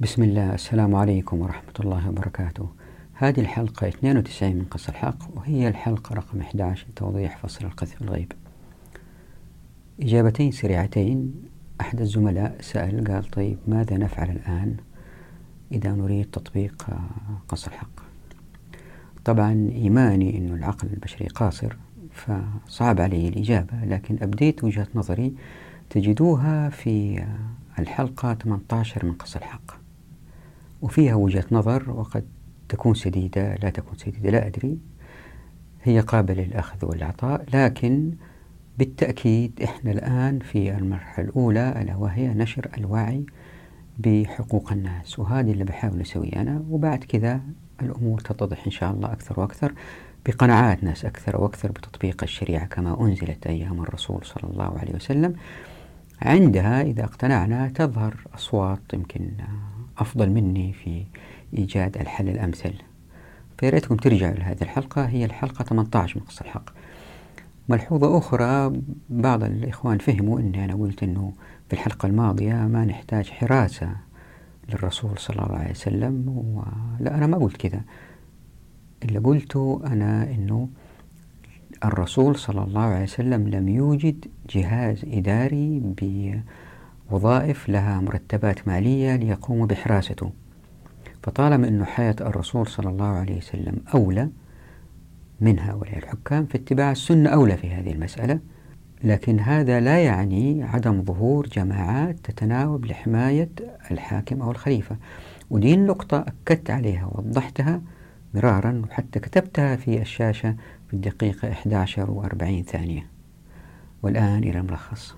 بسم الله السلام عليكم ورحمة الله وبركاته. هذه الحلقة 92 من قص الحق وهي الحلقة رقم 11 توضيح فصل القذف الغيب. إجابتين سريعتين. أحد الزملاء سأل قال طيب ماذا نفعل الآن إذا نريد تطبيق قص الحق؟ طبعا إيماني أن العقل البشري قاصر فصعب علي الإجابة لكن أبديت وجهة نظري تجدوها في الحلقة 18 من قص الحق. وفيها وجهة نظر وقد تكون سديدة لا تكون سديدة لا أدري. هي قابلة للأخذ والعطاء لكن بالتأكيد إحنا الآن في المرحلة الأولى ألا وهي نشر الوعي بحقوق الناس. وهذه اللي بحاول أسويه أنا وبعد كذا الأمور تتضح إن شاء الله أكثر وأكثر بقناعات ناس أكثر وأكثر بتطبيق الشريعة كما أنزلت أيام الرسول صلى الله عليه وسلم. عندها إذا اقتنعنا تظهر أصوات يمكن أفضل مني في إيجاد الحل الأمثل. فياريتكم ترجعوا لهذه الحلقة هي الحلقة 18 من قصة الحق. ملحوظة أخرى بعض الإخوان فهموا أني أنا قلت أنه في الحلقة الماضية ما نحتاج حراسة للرسول صلى الله عليه وسلم لا أنا ما قلت كذا. اللي قلته أنا أنه الرسول صلى الله عليه وسلم لم يوجد جهاز إداري بوظائف لها مرتبات مالية ليقوموا بحراسته. فطالما أن حياة الرسول صلى الله عليه وسلم أولى من هؤلاء الحكام فاتباع السنة أولى في هذه المسألة. لكن هذا لا يعني عدم ظهور جماعات تتناوب لحماية الحاكم أو الخليفة. ودي النقطة أكدت عليها ووضحتها مرارا وحتى كتبتها في الشاشة في الدقيقة 11 و40 ثانية. والآن إلى الملخص.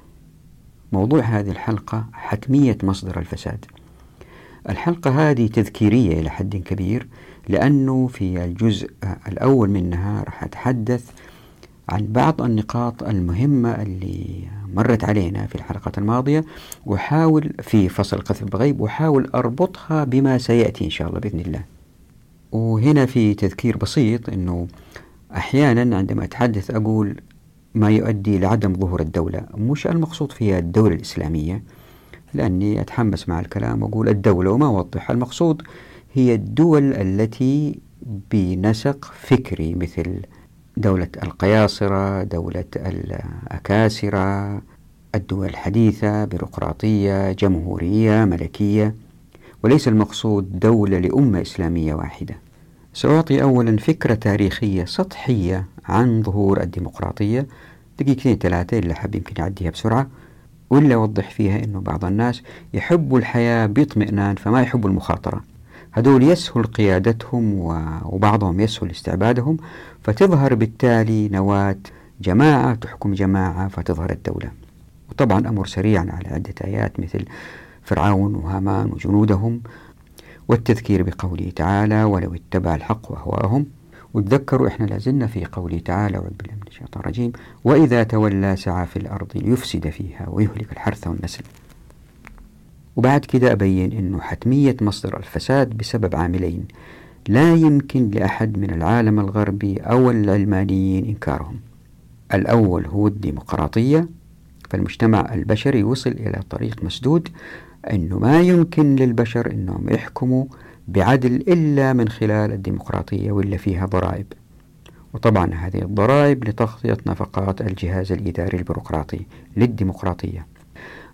موضوع هذه الحلقة حتمية مصدر الفساد. الحلقة هذه تذكيرية إلى حد كبير لأنه في الجزء الأول منها راح أتحدث عن بعض النقاط المهمة اللي مرت علينا في الحلقة الماضية وحاول في فصل قذف بغيب وحاول أربطها بما سيأتي إن شاء الله بإذن الله. وهنا في تذكير بسيط أنه أحيانا عندما أتحدث أقول ما يؤدي لعدم ظهور الدولة. مش المقصود فيها الدولة الإسلامية. لأني أتحمس مع الكلام وأقول الدولة وما أوضح المقصود هي الدول التي بنسق فكري مثل دولة القياصرة دولة الأكاسرة الدول الحديثة بيروقراطية جمهورية ملكية. وليس المقصود دولة لأمة إسلامية واحدة. سأعطي أولا فكرة تاريخية سطحية عن ظهور الديمقراطية. دقيقتين ثلاثة اللي حاب يمكن يعديها بسرعة. ولا أوضح فيها أنه بعض الناس يحبوا الحياة باطمئنان فما يحبوا المخاطرة. هذول يسهل قيادتهم وبعضهم يسهل استعبادهم فتظهر بالتالي نواة جماعة تحكم جماعة فتظهر الدولة. وطبعا أمر سريعا على عدة آيات مثل فرعون وهامان وجنودهم والتذكير بقوله تعالى ولو اتبع الحق وأهواءهم وتذكروا إحنا لازلنا في قوله تعالى أعوذ بالله من الشيطان الرجيم وإذا تولى سعى في الأرض ليفسد فيها ويهلك الحرث والنسل. وبعد كده أبين أنه حتمية مصدر الفساد بسبب عاملين لا يمكن لأحد من العالم الغربي أو العلمانيين إنكارهم. الأول هو الديمقراطية فالمجتمع البشري وصل إلى طريق مسدود أنه ما يمكن للبشر أنهم يحكموا بعدل إلا من خلال الديمقراطية واللي فيها ضرائب. وطبعا هذه الضرائب لتغطية نفقات الجهاز الإداري البيروقراطي للديمقراطية.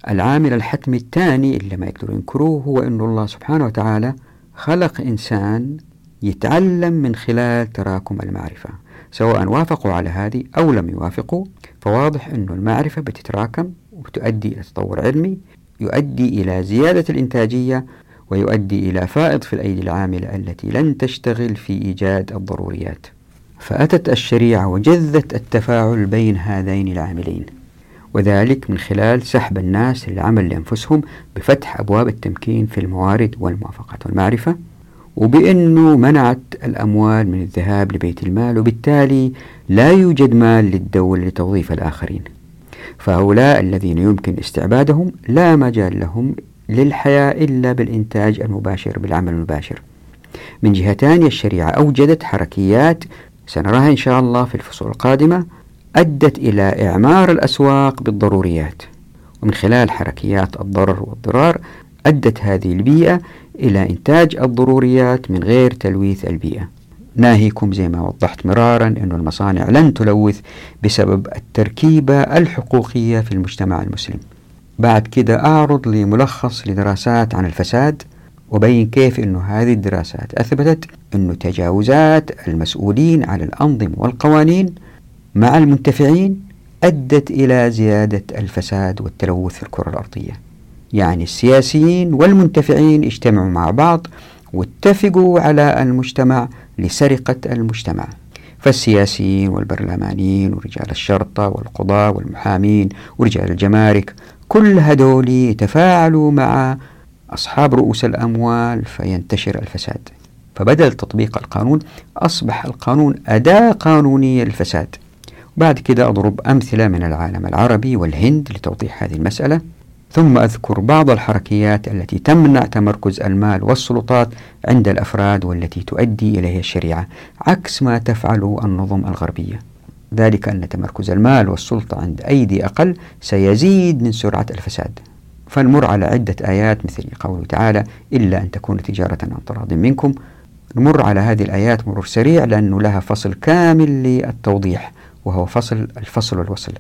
العامل الحتمي الثاني اللي ما يقدروا ينكروه هو أن الله سبحانه وتعالى خلق إنسان يتعلم من خلال تراكم المعرفة. سواء وافقوا على هذه أو لم يوافقوا فواضح أن المعرفة بتتراكم وتؤدي إلى تطور علمي يؤدي إلى زيادة الإنتاجية ويؤدي إلى فائض في الأيدي العاملة التي لن تشتغل في إيجاد الضروريات. فأتت الشريعة وجذت التفاعل بين هذين العاملين وذلك من خلال سحب الناس للعمل لأنفسهم بفتح أبواب التمكين في الموارد والموافقات والمعرفة وبأنه منعت الأموال من الذهاب لبيت المال وبالتالي لا يوجد مال للدولة لتوظيف الآخرين. فهؤلاء الذين يمكن استعبادهم لا مجال لهم للحياة إلا بالإنتاج المباشر بالعمل المباشر. من جهة ثانية الشريعة أوجدت حركيات سنراها إن شاء الله في الفصول القادمة أدت إلى إعمار الأسواق بالضروريات. ومن خلال حركيات الضرر والضرار أدت هذه البيئة إلى إنتاج الضروريات من غير تلويث البيئة. ناهيكم زي ما وضحت مرارا أن المصانع لن تلوث بسبب التركيبة الحقوقية في المجتمع المسلم. بعد كده أعرض لملخص لدراسات عن الفساد وبين كيف أن هذه الدراسات أثبتت أن تجاوزات المسؤولين على الأنظمة والقوانين مع المنتفعين أدت إلى زيادة الفساد والتلوث في الكرة الأرضية. يعني السياسيين والمنتفعين اجتمعوا مع بعض واتفقوا على المجتمع لسرقة المجتمع. فالسياسيين والبرلمانيين ورجال الشرطة والقضاة والمحامين ورجال الجمارك كل هذول يتفاعلوا مع أصحاب رؤوس الأموال فينتشر الفساد. فبدل تطبيق القانون أصبح القانون أداة قانونية للفساد. بعد كده أضرب أمثلة من العالم العربي والهند لتوضيح هذه المسألة. ثم أذكر بعض الحركيات التي تمنع تمركز المال والسلطات عند الأفراد والتي تؤدي إليها الشريعة عكس ما تفعل النظم الغربية. ذلك أن تمركز المال والسلطة عند أيدي أقل سيزيد من سرعة الفساد. فنمر على عدة آيات مثل قوله تعالى إلا أن تكون تجارة عن تراض منكم. نمر على هذه الآيات مرور سريع لأنه لها فصل كامل للتوضيح وهو فصل الفصل والوصل.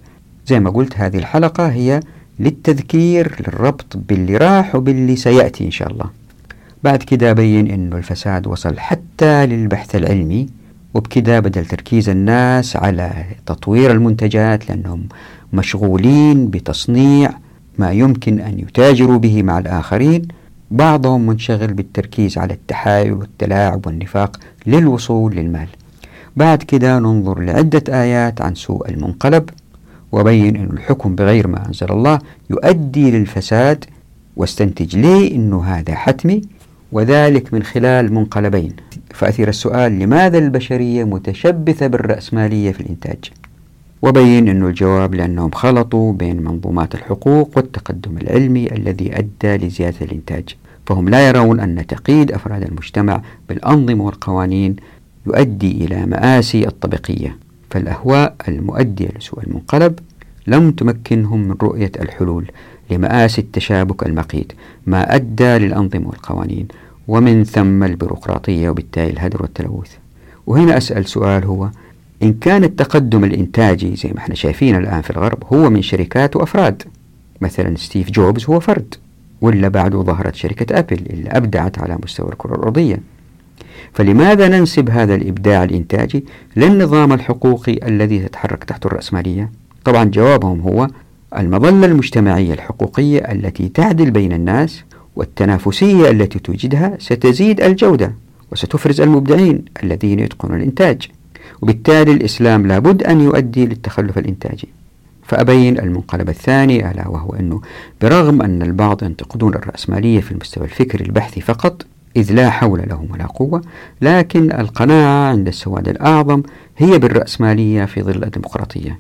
زي ما قلت هذه الحلقة هي للتذكير للربط باللي راح وباللي سيأتي إن شاء الله. بعد كده أبين أنه الفساد وصل حتى للبحث العلمي. وبكده بدل تركيز الناس على تطوير المنتجات لأنهم مشغولين بتصنيع ما يمكن أن يتاجروا به مع الآخرين. بعضهم منشغل بالتركيز على التحايل والتلاعب والنفاق للوصول للمال. بعد كده ننظر لعدة آيات عن سوء المنقلب وبين أن الحكم بغير ما أنزل الله يؤدي للفساد. واستنتج ليه أنه هذا حتمي. وذلك من خلال منقلبين. فأثير السؤال لماذا البشرية متشبثة بالرأسمالية في الإنتاج؟ وبين أن الجواب لأنهم خلطوا بين منظومات الحقوق والتقدم العلمي الذي أدى لزيادة الإنتاج. فهم لا يرون أن تقييد أفراد المجتمع بالأنظمة والقوانين يؤدي إلى مآسي الطبقية. فالأهواء المؤدية لسوء المنقلب لم تمكنهم من رؤية الحلول. لمآسي التشابك المقيت ما أدى للأنظمة والقوانين ومن ثم البيروقراطية وبالتالي الهدر والتلوث. وهنا أسأل سؤال هو إن كان التقدم الإنتاجي زي ما إحنا شايفين الآن في الغرب هو من شركات وأفراد. مثلا ستيف جوبز هو فرد ولا بعده ظهرت شركة أبل اللي أبدعت على مستوى الكرة الأرضية. فلماذا ننسب هذا الإبداع الإنتاجي للنظام الحقوقي الذي تتحرك تحت الرأسمالية؟ طبعا جوابهم هو المظلة المجتمعية الحقوقية التي تعدل بين الناس والتنافسية التي توجدها ستزيد الجودة وستفرز المبدعين الذين يتقنون الإنتاج. وبالتالي الإسلام لابد أن يؤدي للتخلف الإنتاجي. فأبين المنقلب الثاني ألا وهو أنه برغم أن البعض ينتقدون الرأسمالية في المستوى الفكري البحثي فقط إذ لا حول لهم ولا قوة لكن القناعة عند السواد الأعظم هي بالرأسمالية في ظل الديمقراطية.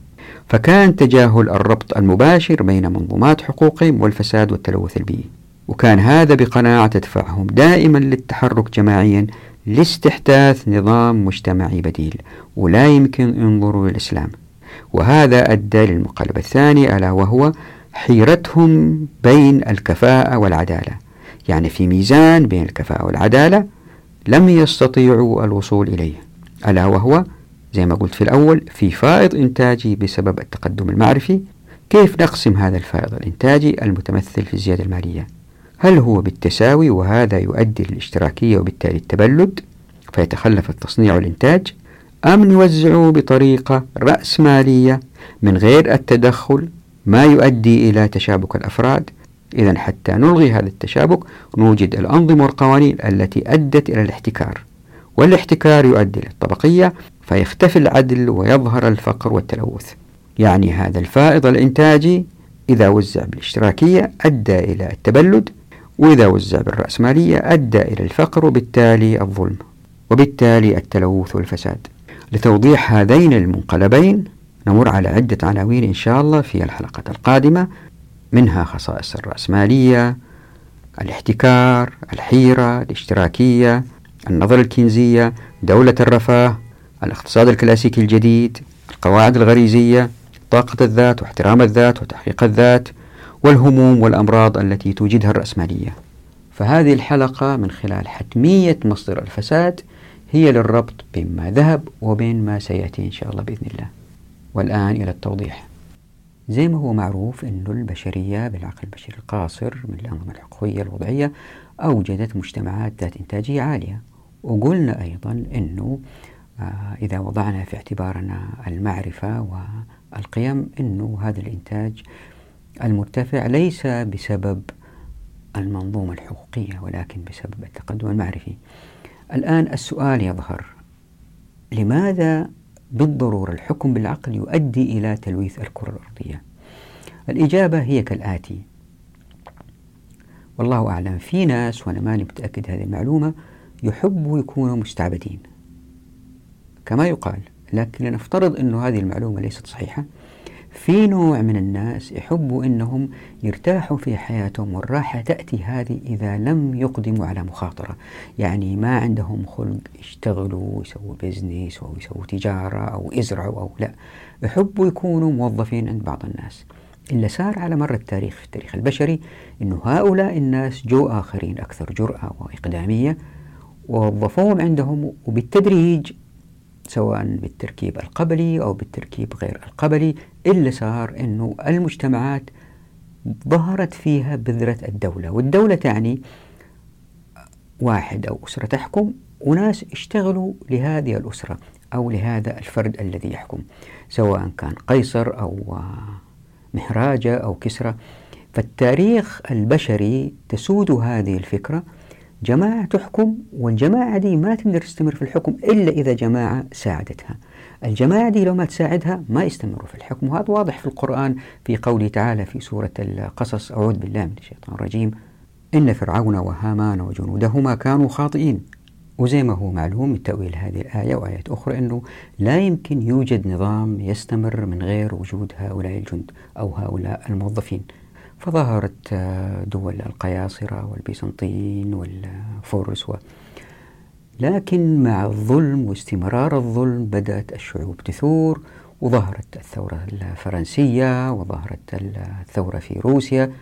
فكان تجاهل الربط المباشر بين منظومات حقوقهم والفساد والتلوث البيئي. وكان هذا بقناعة تدفعهم دائما للتحرك جماعيا لاستحداث نظام مجتمعي بديل ولا يمكن ينظروا للإسلام. وهذا أدى للمقلب الثاني ألا وهو حيرتهم بين الكفاءة والعدالة. يعني في ميزان بين الكفاءة والعدالة لم يستطيعوا الوصول إليه ألا وهو زي ما قلت في الأول في فائض إنتاجي بسبب التقدم المعرفي. كيف نقسم هذا الفائض الإنتاجي المتمثل في الزيادة المالية؟ هل هو بالتساوي وهذا يؤدي للاشتراكية وبالتالي التبلد؟ فيتخلف التصنيع والإنتاج. أم نوزعه بطريقة رأسمالية من غير التدخل ما يؤدي إلى تشابك الأفراد؟ إذا حتى نلغي هذا التشابك نوجد الأنظمة والقوانين التي أدت إلى الاحتكار. والإحتكار يؤدي للطبقية فيختفي العدل ويظهر الفقر والتلوث. يعني هذا الفائض الإنتاجي إذا وزع بالاشتراكية أدى إلى التبلد وإذا وزع بالرأسمالية أدى إلى الفقر وبالتالي الظلم وبالتالي التلوث والفساد. لتوضيح هذين المنقلبين نمر على عدة عناوين إن شاء الله في الحلقة القادمة منها خصائص الرأسمالية الاحتكار الحيرة الاشتراكية النظرة الكنزية دولة الرفاه الاقتصاد الكلاسيكي الجديد القواعد الغريزية طاقة الذات واحترام الذات وتحقيق الذات والهموم والأمراض التي توجدها الرأسمالية. فهذه الحلقة من خلال حتمية مصدر الفساد هي للربط بين ما ذهب وبين ما سيأتي إن شاء الله بإذن الله. والآن إلى التوضيح. زي ما هو معروف أن البشرية بالعقل البشري القاصر من الأنظمة الحقوقية الوضعية أوجدت مجتمعات ذات إنتاجية عالية. وقلنا أيضا أنه إذا وضعنا في اعتبارنا المعرفة والقيم أنه هذا الإنتاج المرتفع ليس بسبب المنظومة الحقوقية ولكن بسبب التقدم المعرفي. الآن السؤال يظهر لماذا بالضرورة الحكم بالعقل يؤدي إلى تلويث الكرة الأرضية؟ الإجابة هي كالآتي والله أعلم في ناس وأنا ماني متأكد هذه المعلومة يحبوا يكونوا مستعبدين. كما يقال لكن لنفترض أن هذه المعلومة ليست صحيحة. في نوع من الناس يحبوا أنهم يرتاحوا في حياتهم والراحة تأتي هذه إذا لم يقدموا على مخاطرة. يعني ما عندهم خلق يشتغلوا يسووا بزنس أو يسووا تجارة أو يزرعوا أو لا. يحبوا يكونوا موظفين عند بعض الناس. اللي صار على مر التاريخ في التاريخ البشري أنه هؤلاء الناس جو آخرين أكثر جرأة وإقدامية ووظفوهم عندهم وبالتدريج سواء بالتركيب القبلي أو بالتركيب غير القبلي اللي صار أنه المجتمعات ظهرت فيها بذرة الدولة والدولة تعني واحد أو أسرة تحكم وناس اشتغلوا لهذه الأسرة أو لهذا الفرد الذي يحكم سواء كان قيصر أو مهراجة أو كسرى. فالتاريخ البشري تسود هذه الفكرة جماعة تحكم والجماعة دي ما تقدر تستمر في الحكم إلا إذا جماعة ساعدتها. الجماعة دي لو ما تساعدها ما يستمروا في الحكم وهذا واضح في القرآن في قوله تعالى في سورة القصص أعوذ بالله من الشيطان الرجيم. إن فرعون وهامان وجنودهما كانوا خاطئين. وزي ما هو معلوم من تأويل هذه الآية وآيات أخرى أنه لا يمكن يوجد نظام يستمر من غير وجود هؤلاء الجند أو هؤلاء الموظفين. فظهرت دول القياصرة والبيزنطيين والفرس و لكن مع الظلم واستمرار الظلم بدأت الشعوب تثور وظهرت الثورة الفرنسية وظهرت الثورة في روسيا.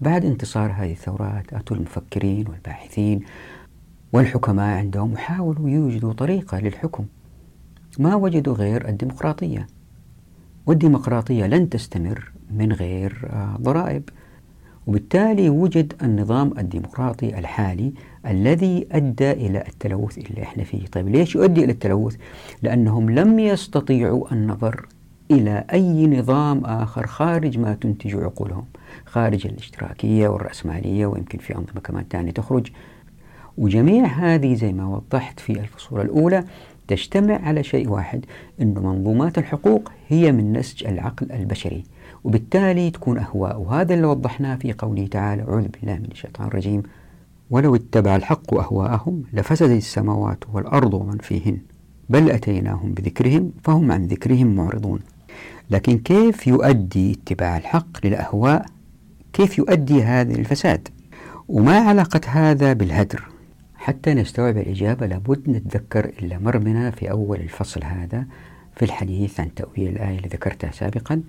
بعد انتصار هذه الثورات أتوا المفكرين والباحثين والحكماء عندهم وحاولوا يوجدوا طريقة للحكم. ما وجدوا غير الديمقراطية. والديمقراطية لن تستمر من غير آه، ضرائب. وبالتالي وجد النظام الديمقراطي الحالي الذي أدى إلى التلوث اللي إحنا فيه. طيب ليش يؤدي إلى التلوث؟ لأنهم لم يستطيعوا النظر إلى أي نظام آخر خارج ما تنتج عقولهم خارج الاشتراكية والرأسمالية ويمكن في أنظمة كمان ثانية تخرج. وجميع هذه زي ما وضحت في الفصول الأولى تجتمع على شيء واحد أن منظومات الحقوق هي من نسج العقل البشري. وبالتالي تكون أهواء. وهذا اللي وضحناه في قوله تعالى أعوذ بالله من الشيطان الرجيم. ولو اتبع الحق أهواءهم لفسدت السماوات والأرض ومن فيهن بل أتيناهم بذكرهم فهم عن ذكرهم معرضون. لكن كيف يؤدي اتباع الحق للأهواء؟ كيف يؤدي هذا الفساد وما علاقة هذا بالهدر؟ حتى نستوعب الإجابة لابد نتذكر اللي مر بنا في أول الفصل هذا في الحديث عن تأويل الآية اللي ذكرتها سابقا.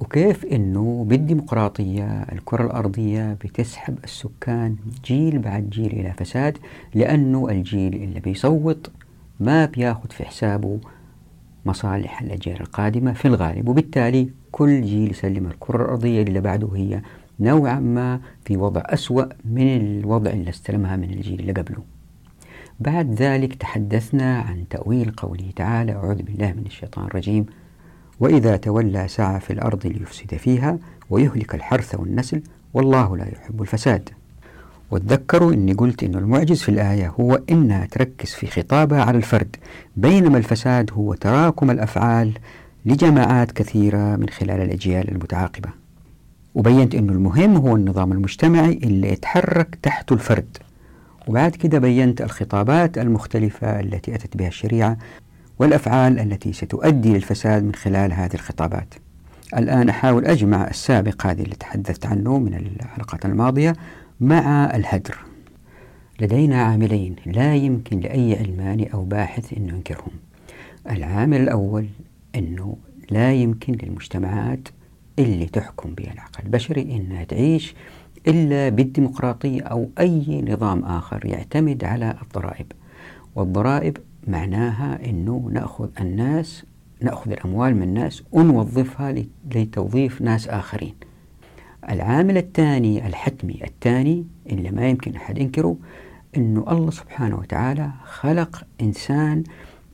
وكيف أنه بالديمقراطية الكرة الأرضية بتسحب السكان جيل بعد جيل إلى فساد لأنه الجيل اللي بيصوت ما بياخذ في حسابه مصالح الأجيال القادمة في الغالب. وبالتالي كل جيل يسلم الكرة الأرضية اللي بعده هي نوعا ما في وضع أسوأ من الوضع اللي استلمها من الجيل اللي قبله. بعد ذلك تحدثنا عن تأويل قوله تعالى أعوذ بالله من الشيطان الرجيم وإذا تولى سعى في الأرض ليفسد فيها ويهلك الحرث والنسل والله لا يحب الفساد. وتذكروا أني قلت أن المعجز في الآية هو أنها تركز في خطابها على الفرد بينما الفساد هو تراكم الأفعال لجماعات كثيرة من خلال الأجيال المتعاقبة. وبينت أنه المهم هو النظام المجتمعي اللي يتحرك تحته الفرد. وبعد كده بينت الخطابات المختلفة التي أتت بها الشريعة والأفعال التي ستؤدي للفساد من خلال هذه الخطابات. الآن أحاول أجمع السابق هذه اللي تحدثت عنه من الحلقات الماضية مع الهدر. لدينا عاملين لا يمكن لأي علماني أو باحث أن ينكرهم العامل الأول أنه لا يمكن للمجتمعات اللي تحكم بها العقل البشري أنها تعيش إلا بالديمقراطية أو أي نظام آخر يعتمد على الضرائب. والضرائب معناها أنه نأخذ الناس نأخذ الأموال من الناس ونوظفها لتوظيف ناس آخرين. العامل الثاني الحتمي الثاني اللي ما يمكن أحد ينكره أنه الله سبحانه وتعالى خلق إنسان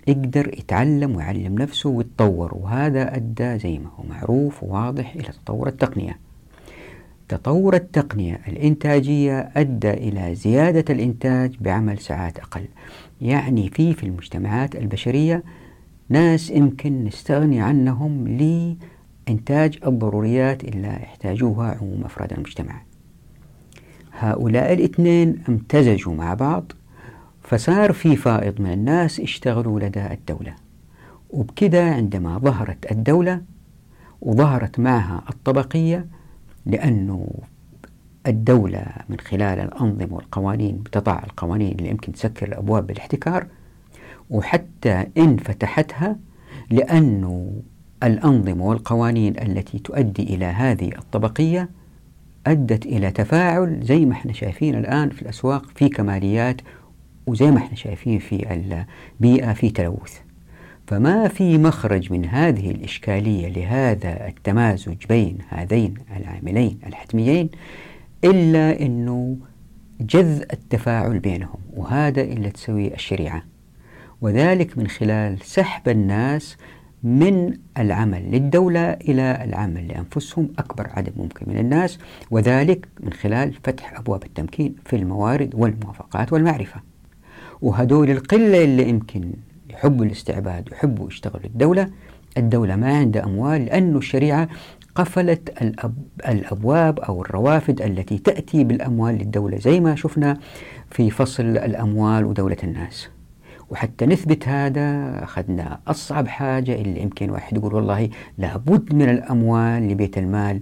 يقدر يتعلم ويعلم نفسه ويتطور وهذا أدى زي ما هو معروف وواضح إلى تطور التقنية. تطور التقنية الإنتاجية أدى إلى زيادة الإنتاج بعمل ساعات أقل. يعني في في المجتمعات البشرية ناس يمكن نستغني عنهم لإنتاج الضروريات اللي يحتاجوها عموم أفراد المجتمع. هؤلاء الاثنين امتزجوا مع بعض فصار في فائض من الناس اشتغلوا لدى الدولة. وبكذا عندما ظهرت الدولة وظهرت معها الطبقية لأنه الدولة من خلال الأنظمة والقوانين بتضع القوانين اللي يمكن تسكر الأبواب بالاحتكار وحتى إن فتحتها لأنه الأنظمة والقوانين التي تؤدي إلى هذه الطبقية أدت إلى تفاعل زي ما إحنا شايفين الآن في الأسواق في كماليات وزي ما إحنا شايفين في البيئة في تلوث. فما في مخرج من هذه الإشكالية لهذا التمازج بين هذين العاملين الحتميين إلا أنه جذ التفاعل بينهم وهذا اللي تسويه الشريعة. وذلك من خلال سحب الناس من العمل للدولة إلى العمل لأنفسهم أكبر عدد ممكن من الناس. وذلك من خلال فتح أبواب التمكين في الموارد والموافقات والمعرفة. وهدول القلة اللي يمكن يحبوا الاستعباد ويحبوا يشتغلوا الدولة الدولة ما عندها أموال لأن الشريعة قفلت الأب الأبواب أو الروافد التي تأتي بالأموال للدولة زي ما شفنا في فصل الأموال ودولة الناس. وحتى نثبت هذا أخذنا أصعب حاجة اللي يمكن واحد يقول والله لابد من الأموال لبيت المال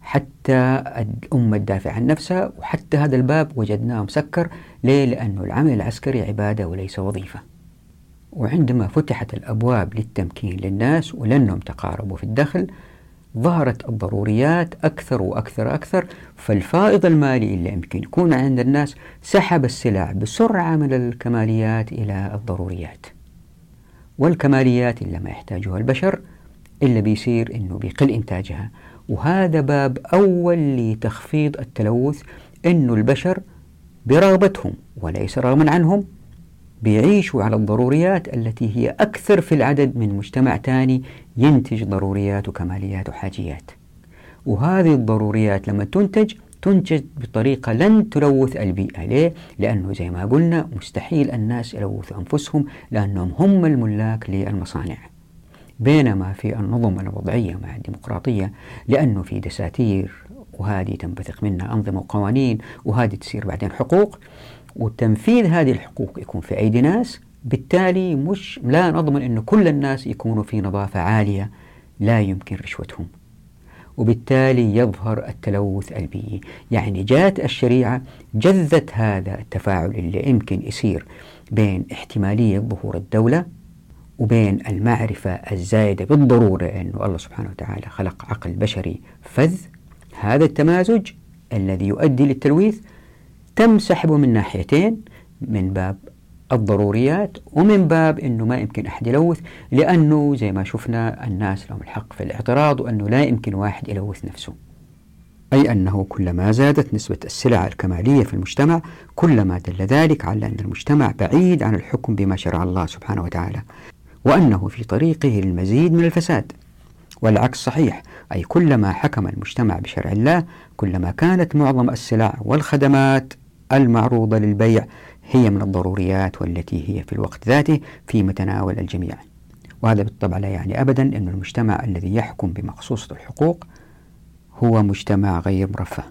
حتى الأمة تدافع عن نفسها وحتى هذا الباب وجدناه مسكر. ليه؟ لأنه العمل العسكري عبادة وليس وظيفة. وعندما فتحت الأبواب للتمكين للناس ولأنهم تقاربوا في الدخل ظهرت الضروريات أكثر وأكثر أكثر فالفائض المالي اللي يمكن يكون عند الناس سحب السلع بسرعة من الكماليات إلى الضروريات. والكماليات اللي ما يحتاجها البشر إلا بيصير إنه بيقل إنتاجها. وهذا باب أول لتخفيض التلوث إنه البشر برغبتهم وليس رغما عنهم بيعيشوا على الضروريات التي هي أكثر في العدد من مجتمع ثاني ينتج ضروريات وكماليات وحاجيات. وهذه الضروريات لما تنتج تنتج بطريقة لن تلوث البيئة. ليه؟ لأنه زي ما قلنا مستحيل الناس يلوثوا أنفسهم لأنهم هم الملاك للمصانع. بينما في النظم الوضعية مع الديمقراطية لأنه في دساتير وهذه تنبثق منها أنظمة وقوانين وهذه تصير بعدين حقوق وتنفيذ هذه الحقوق يكون في أيدي ناس بالتالي مش لا نضمن أن كل الناس يكونوا في نظافة عالية لا يمكن رشوتهم. وبالتالي يظهر التلوث البيئي. يعني جاءت الشريعة جذت هذا التفاعل اللي يمكن يصير بين احتمالية ظهور الدولة وبين المعرفة الزايدة بالضرورة أنه الله سبحانه وتعالى خلق عقل بشري فذ. هذا التمازج الذي يؤدي للتلويث تم سحبه من ناحيتين من باب الضروريات ومن باب أنه ما يمكن أحد يلوث لأنه زي ما شفنا الناس لهم الحق في الاعتراض وأنه لا يمكن واحد يلوث نفسه. أي أنه كلما زادت نسبة السلع الكمالية في المجتمع كلما دل ذلك على أن المجتمع بعيد عن الحكم بما شرع الله سبحانه وتعالى وأنه في طريقه للمزيد من الفساد. والعكس صحيح أي كلما حكم المجتمع بشرع الله كلما كانت معظم السلع والخدمات المعروضة للبيع هي من الضروريات والتي هي في الوقت ذاته في متناول الجميع. وهذا بالطبع لا يعني أبدا أن المجتمع الذي يحكم بمقصوصة الحقوق هو مجتمع غير مرفه.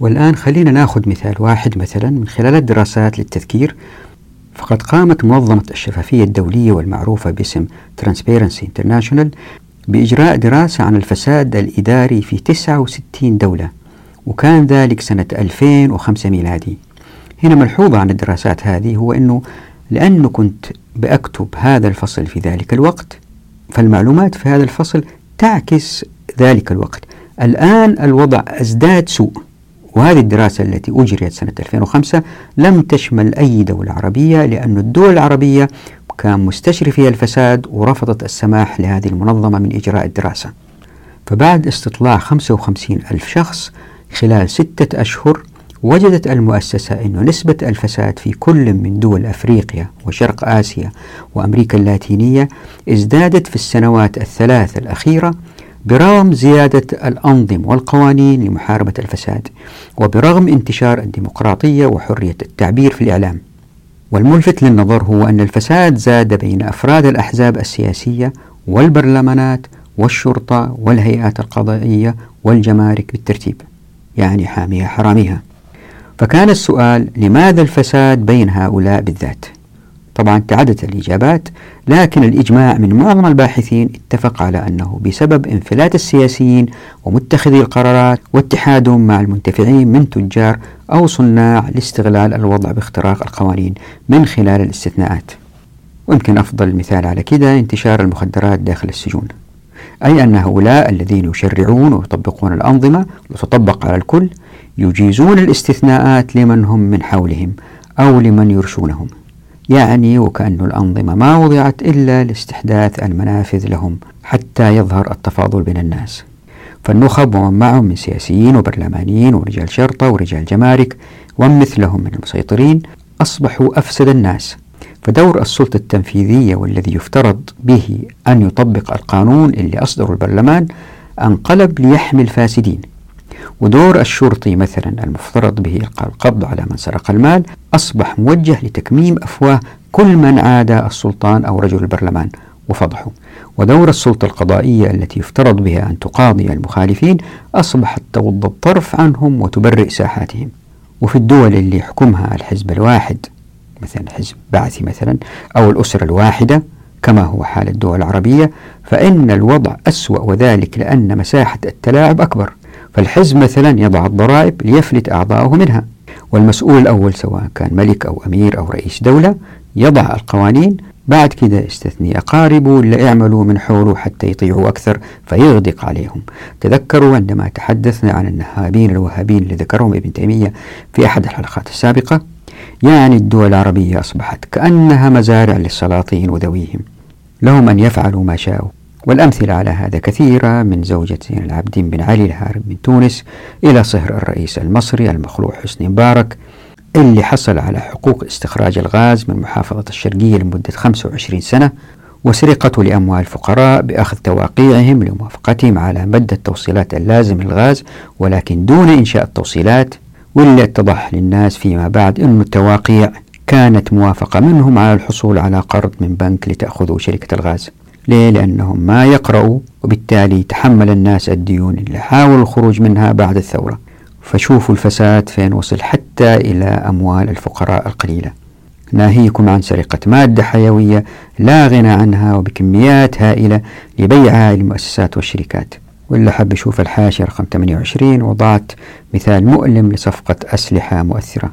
والآن خلينا نأخذ مثال واحد مثلا من خلال الدراسات للتذكير. فقد قامت منظمة الشفافية الدولية والمعروفة باسم Transparency International بإجراء دراسة عن الفساد الإداري في 69 دولة. وكان ذلك سنة 2005 ميلادي هنا ملحوظة عن الدراسات هذه هو أنه لأنه كنت بأكتب هذا الفصل في ذلك الوقت فالمعلومات في هذا الفصل تعكس ذلك الوقت. الآن الوضع أزداد سوء وهذه الدراسة التي أجريت سنة 2005 لم تشمل أي دولة عربية لأن الدول العربية كان مستشري فيها الفساد ورفضت السماح لهذه المنظمة من إجراء الدراسة. فبعد استطلاع 55 ألف شخص خلال ستة أشهر وجدت المؤسسة أن نسبة الفساد في كل من دول أفريقيا وشرق آسيا وأمريكا اللاتينية ازدادت في السنوات الثلاث الأخيرة برغم زيادة الأنظمة والقوانين لمحاربة الفساد وبرغم انتشار الديمقراطية وحرية التعبير في الإعلام. والملفت للنظر هو أن الفساد زاد بين أفراد الأحزاب السياسية والبرلمانات والشرطة والهيئات القضائية والجمارك بالترتيب. يعني حاميها حراميها. فكان السؤال لماذا الفساد بين هؤلاء بالذات؟ طبعا تعددت الإجابات لكن الإجماع من معظم الباحثين اتفق على أنه بسبب انفلات السياسيين ومتخذي القرارات واتحادهم مع المنتفعين من تجار أو صناع لاستغلال الوضع باختراق القوانين من خلال الاستثناءات. ويمكن أفضل مثال على كده انتشار المخدرات داخل السجون. أي أن هؤلاء الذين يشرعون ويطبقون الأنظمة وتطبق على الكل يجيزون الاستثناءات لمن هم من حولهم أو لمن يرشونهم. يعني وكأن الأنظمة ما وضعت إلا لاستحداث المنافذ لهم حتى يظهر التفاضل بين الناس. فالنخب ومن معهم من سياسيين وبرلمانيين ورجال شرطة ورجال جمارك ومثلهم من المسيطرين أصبحوا أفسد الناس. فدور السلطة التنفيذية والذي يفترض به أن يطبق القانون اللي أصدره البرلمان انقلب ليحمي الفاسدين. ودور الشرطي مثلا المفترض به القبض على من سرق المال أصبح موجه لتكميم أفواه كل من عادى السلطان أو رجل البرلمان وفضحه. ودور السلطة القضائية التي يفترض بها أن تقاضي المخالفين أصبحت تغض الطرف عنهم وتبرئ ساحاتهم. وفي الدول اللي يحكمها الحزب الواحد مثلا حزب بعثي مثلا أو الأسرة الواحدة كما هو حال الدول العربية فإن الوضع أسوأ وذلك لأن مساحة التلاعب أكبر. فالحزب مثلا يضع الضرائب ليفلت أعضاؤه منها. والمسؤول الأول سواء كان ملك أو أمير أو رئيس دولة يضع القوانين. بعد كده يستثني أقاربه اللي يعملوا من حوله حتى يطيعوا أكثر فيغدق عليهم. تذكروا عندما تحدثنا عن النهابين الوهابين اللي ذكرهم ابن تيمية في أحد الحلقات السابقة. يعني الدول العربية أصبحت كأنها مزارع للسلاطين وذويهم. لهم أن يفعلوا ما شاءوا. والأمثلة على هذا كثيرة من زوجة زين العابدين بن علي الهارب من تونس إلى صهر الرئيس المصري المخلوع حسني مبارك اللي حصل على حقوق استخراج الغاز من محافظة الشرقية لمدة 25 سنة وسرقته لأموال الفقراء بأخذ تواقيعهم لموافقتهم على مد التوصيلات اللازم للغاز ولكن دون إنشاء التوصيلات واللي اتضح للناس فيما بعد أن التواقيع كانت موافقة منهم على الحصول على قرض من بنك لتأخذوا شركة الغاز. ليه؟ لأنهم ما يقرأوا وبالتالي تحمل الناس الديون اللي حاولوا الخروج منها بعد الثورة. فشوفوا الفساد فين وصل حتى إلى أموال الفقراء القليلة. ناهيكم عن سرقة مادة حيوية لا غنى عنها وبكميات هائلة لبيعها للمؤسسات والشركات. واللي حب يشوف الحاشية رقم 28 وضعت مثال مؤلم لصفقة أسلحة مؤثرة.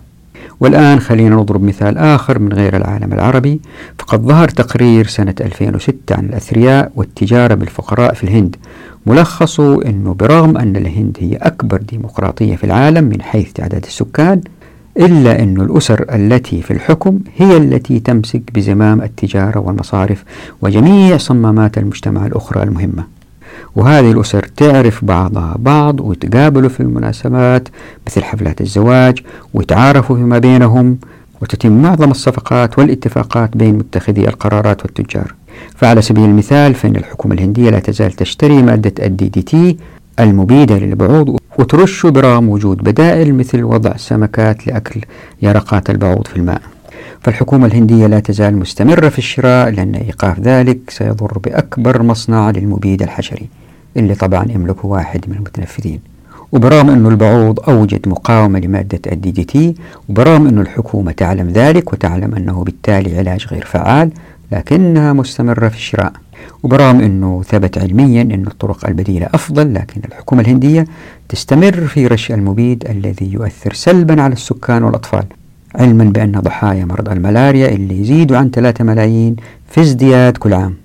والآن خلينا نضرب مثال آخر من غير العالم العربي. فقد ظهر تقرير سنة 2006 عن الأثرياء والتجارة بالفقراء في الهند ملخصه أنه برغم أن الهند هي أكبر ديمقراطية في العالم من حيث تعداد السكان إلا أن الأسر التي في الحكم هي التي تمسك بزمام التجارة والمصارف وجميع صمامات المجتمع الأخرى المهمة. وهذه الأسر تعرف بعضها بعض ويتقابلوا في المناسبات مثل حفلات الزواج ويتعارفوا فيما بينهم وتتم معظم الصفقات والاتفاقات بين متخذي القرارات والتجار. فعلى سبيل المثال فإن الحكومة الهندية لا تزال تشتري مادة الدي دي تي المبيدة للبعوض وترش برغم وجود بدائل مثل وضع سمكات لأكل يرقات البعوض في الماء. فالحكومة الهندية لا تزال مستمرة في الشراء لأن إيقاف ذلك سيضر بأكبر مصنع للمبيد الحشري اللي طبعا يملكه واحد من المتنفذين. وبرغم أن البعوض أوجد مقاومة لمادة ال DDT وبرغم أن الحكومة تعلم ذلك وتعلم أنه بالتالي علاج غير فعال لكنها مستمرة في الشراء. وبرغم أنه ثبت علميا أن الطرق البديلة أفضل لكن الحكومة الهندية تستمر في رش المبيد الذي يؤثر سلبا على السكان والأطفال. علما بأن ضحايا مرض الملاريا اللي يزيدوا عن 3 ملايين في ازدياد كل عام.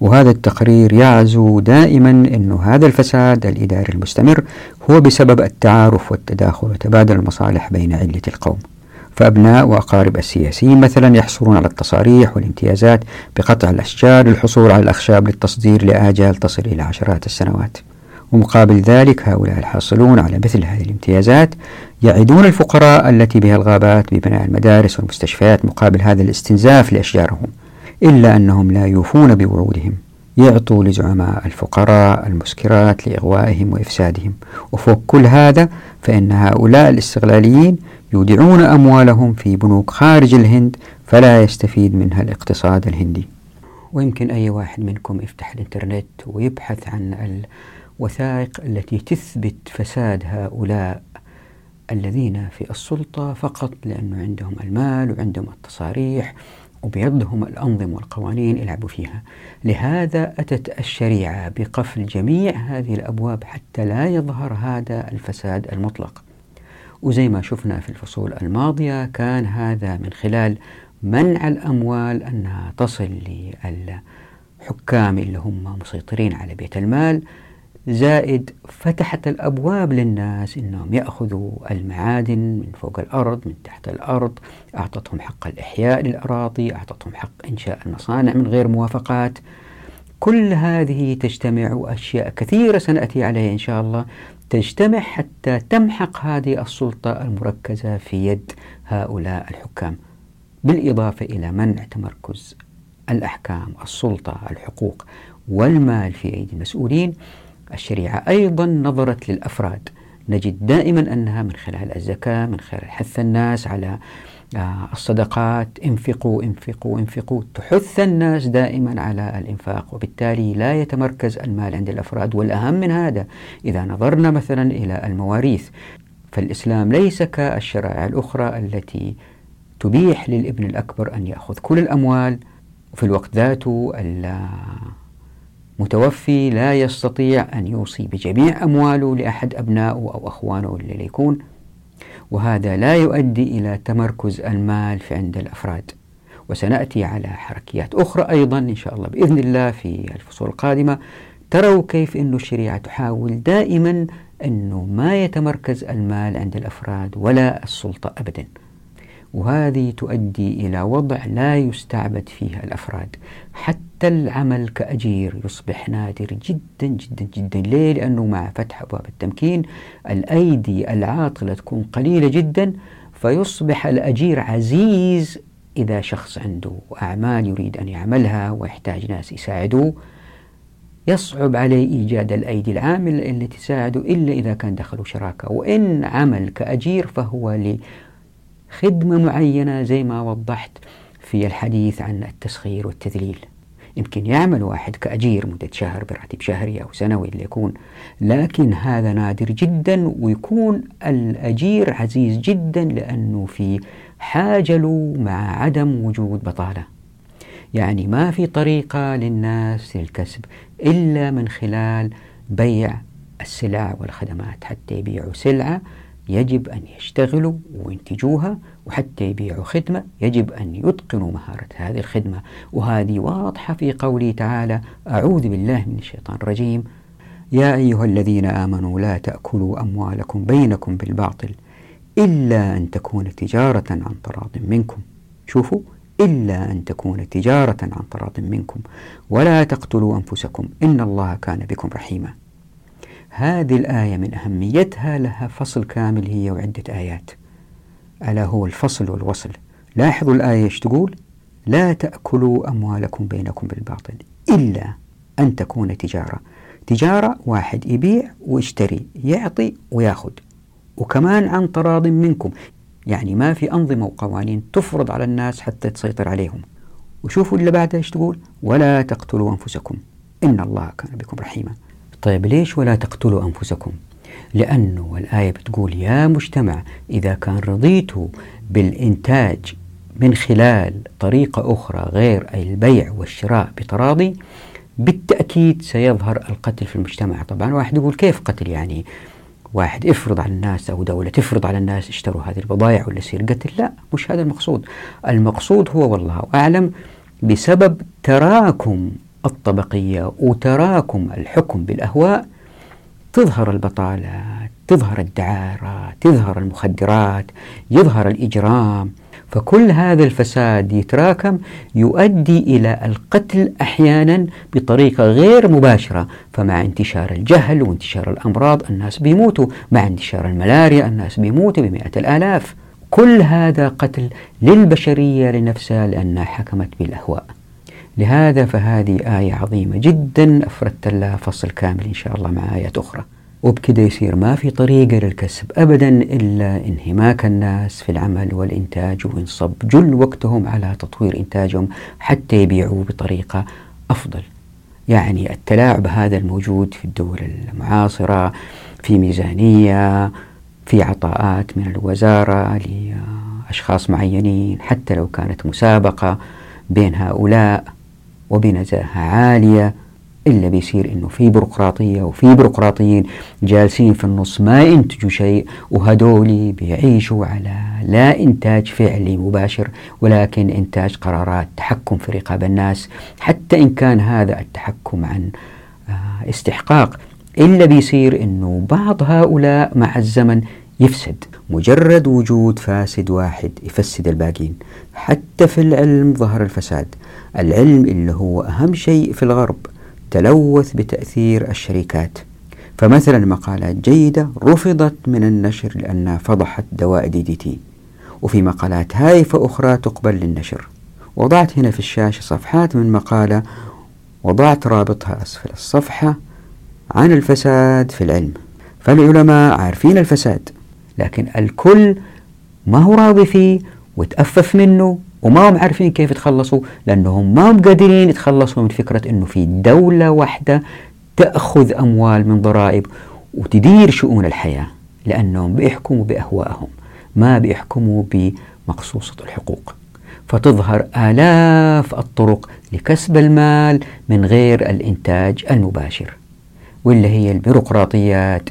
وهذا التقرير يعزو دائما أن هذا الفساد الإداري المستمر هو بسبب التعارف والتداخل وتبادل المصالح بين علة القوم. فأبناء وأقارب السياسيين مثلا يحصلون على التصاريح والامتيازات بقطع الأشجار للحصول على الأخشاب للتصدير لآجال تصل إلى عشرات السنوات. ومقابل ذلك هؤلاء الحاصلون على مثل هذه الامتيازات يعدون الفقراء التي بها الغابات ببناء المدارس والمستشفيات مقابل هذا الاستنزاف لأشجارهم إلا أنهم لا يوفون بوعودهم يعطوا لزعماء الفقراء المسكرات لإغوائهم وإفسادهم. وفوق كل هذا فإن هؤلاء الاستغلاليين يودعون أموالهم في بنوك خارج الهند فلا يستفيد منها الاقتصاد الهندي. ويمكن أي واحد منكم يفتح الإنترنت ويبحث عن الوثائق التي تثبت فساد هؤلاء الذين في السلطة فقط لأنه عندهم المال وعندهم التصاريح وبيدهم الأنظمة والقوانين يلعبوا فيها. لهذا أتت الشريعة بقفل جميع هذه الأبواب حتى لا يظهر هذا الفساد المطلق. وزي ما شفنا في الفصول الماضية كان هذا من خلال منع الأموال أنها تصل للحكام اللي هم مسيطرين على بيت المال زائد فتحت الأبواب للناس أنهم يأخذوا المعادن من فوق الأرض من تحت الأرض. أعطتهم حق الإحياء للأراضي أعطتهم حق إنشاء المصانع من غير موافقات. كل هذه تجتمع وأشياء كثيرة سنأتي عليها إن شاء الله. تجتمع حتى تمحق هذه السلطة المركزة في يد هؤلاء الحكام. بالإضافة إلى منع تمركز الأحكام السلطة الحقوق والمال في أيدي المسؤولين. الشريعة. أيضا نظرت للأفراد. نجد دائما أنها من خلال الزكاة من خلال حث الناس على آه، الصدقات. انفقوا انفقوا انفقوا. تحث الناس دائما على الإنفاق وبالتالي لا يتمركز المال عند الأفراد. والأهم من هذا إذا نظرنا مثلا إلى المواريث فالإسلام ليس كالشرائع الأخرى التي تبيح للابن الأكبر أن يأخذ كل الأموال وفي الوقت ذاته المتوفي لا يستطيع أن يوصي بجميع أمواله لأحد أبنائه أو أخوانه اللي يكون وهذا لا يؤدي إلى تمركز المال في عند الأفراد. وسنأتي على حركيات أخرى أيضا إن شاء الله بإذن الله في الفصول القادمة. تروا كيف أن الشريعة تحاول دائما أنه ما يتمركز المال عند الأفراد ولا السلطة أبدا. وهذه تؤدي إلى وضع لا يستعبد فيه الأفراد. حتى العمل كأجير يصبح نادر جدا جدا جدا. ليه؟ لأنه مع فتح أبواب التمكين الأيدي العاطلة تكون قليلة جدا فيصبح الأجير عزيز إذا شخص عنده أعمال يريد أن يعملها ويحتاج ناس يساعدوه. يصعب عليه إيجاد الأيدي العاملة اللي تساعده إلا إذا كان دخلوا شراكة. وإن عمل كأجير فهو خدمة معينة زي ما وضحت في الحديث عن التسخير والتذليل. يمكن يعمل واحد كأجير مدة شهر براتب شهري أو سنوي اللي يكون لكن هذا نادر جدا ويكون الأجير عزيز جدا لأنه في حاجة له مع عدم وجود بطالة. يعني ما في طريقة للناس للكسب إلا من خلال بيع السلع والخدمات حتى يبيعوا سلعة يجب أن يشتغلوا وينتجوها وحتى يبيعوا خدمة. يجب أن يتقنوا مهارة هذه الخدمة. وهذه واضحة في قوله تعالى أعوذ بالله من الشيطان الرجيم. يا أيها الذين آمنوا لا تأكلوا أموالكم بينكم بالباطل إلا أن تكون تجارة عن تراض منكم. شوفوا إلا أن تكون تجارة عن تراض منكم. ولا تقتلوا أنفسكم إن الله كان بكم رحيما. هذه الآية من أهميتها لها فصل كامل هي وعدة آيات. ألا هو الفصل والوصل. لاحظوا الآية إيش تقول؟ لا تأكلوا أموالكم بينكم بالباطل إلا أن تكون تجارة. تجارة واحد يبيع ويشتري يعطي ويأخذ. وكمان عن تراض منكم. يعني ما في أنظمة وقوانين تفرض على الناس حتى تسيطر عليهم. وشوفوا اللي بعدها إيش تقول؟ ولا تقتلوا أنفسكم. إن الله كان بكم رحيما. طيب ليش ولا تقتلوا أنفسكم؟ لأنه الآية بتقول يا مجتمع إذا كان رضيتوا بالإنتاج من خلال طريقة أخرى غير البيع والشراء بتراضي بالتأكيد سيظهر القتل في المجتمع. طبعا واحد يقول كيف قتل يعني؟ واحد يفرض على الناس أو دولة تفرض على الناس اشتروا هذه البضائع ولا يصير قتل؟ لا مش هذا المقصود. المقصود هو والله أعلم بسبب تراكم الطبقية وتراكم الحكم بالأهواء تظهر البطالة تظهر الدعارة تظهر المخدرات يظهر الإجرام. فكل هذا الفساد يتراكم يؤدي إلى القتل أحيانا بطريقة غير مباشرة فمع انتشار الجهل وانتشار الأمراض الناس بيموتوا مع انتشار الملاريا الناس بيموتوا بمئة الآلاف. كل هذا قتل للبشرية لنفسها لأنها حكمت بالأهواء. لهذا فهذه آية عظيمة جدا أفردت لها فصل كامل إن شاء الله مع آيات أخرى. وبكده يصير ما في طريقة للكسب أبدا إلا انهماك الناس في العمل والإنتاج وينصب جل وقتهم على تطوير إنتاجهم حتى يبيعوه بطريقة أفضل. يعني التلاعب هذا الموجود في الدول المعاصرة في ميزانية في عطاءات من الوزارة لأشخاص معينين حتى لو كانت مسابقة بين هؤلاء. وبنزاهة عالية. إلا بيصير إنه في بيروقراطية وفي بيروقراطيين جالسين في النص ما ينتجوا شيء وهدولي بيعيشوا على لا إنتاج فعلي مباشر ولكن إنتاج قرارات تحكم في رقاب الناس. حتى إن كان هذا التحكم عن آه، استحقاق. إلا بيصير إنه بعض هؤلاء مع الزمن يفسد. مجرد وجود فاسد واحد يفسد الباقين. حتى في العلم ظهر الفساد. العلم اللي هو أهم شيء في الغرب. تلوث بتأثير الشركات. فمثلا مقالات جيدة رفضت من النشر لأنها فضحت دواء دي دي تي. وفي مقالات هايفة أخرى تقبل للنشر. وضعت هنا في الشاشة صفحات من مقالة وضعت رابطها أسفل الصفحة عن الفساد في العلم. فالعلماء عارفين الفساد. لكن الكل ما هو راضي فيه وتأفف منه وما هم عارفين كيف يتخلصوا لأنهم ما هم قادرين يتخلصوا من فكرة أنه في دولة واحدة تأخذ أموال من ضرائب وتدير شؤون الحياة لأنهم بيحكموا بأهوائهم ما بيحكموا بمقصوصة الحقوق. فتظهر آلاف الطرق لكسب المال من غير الإنتاج المباشر واللي هي البيروقراطيات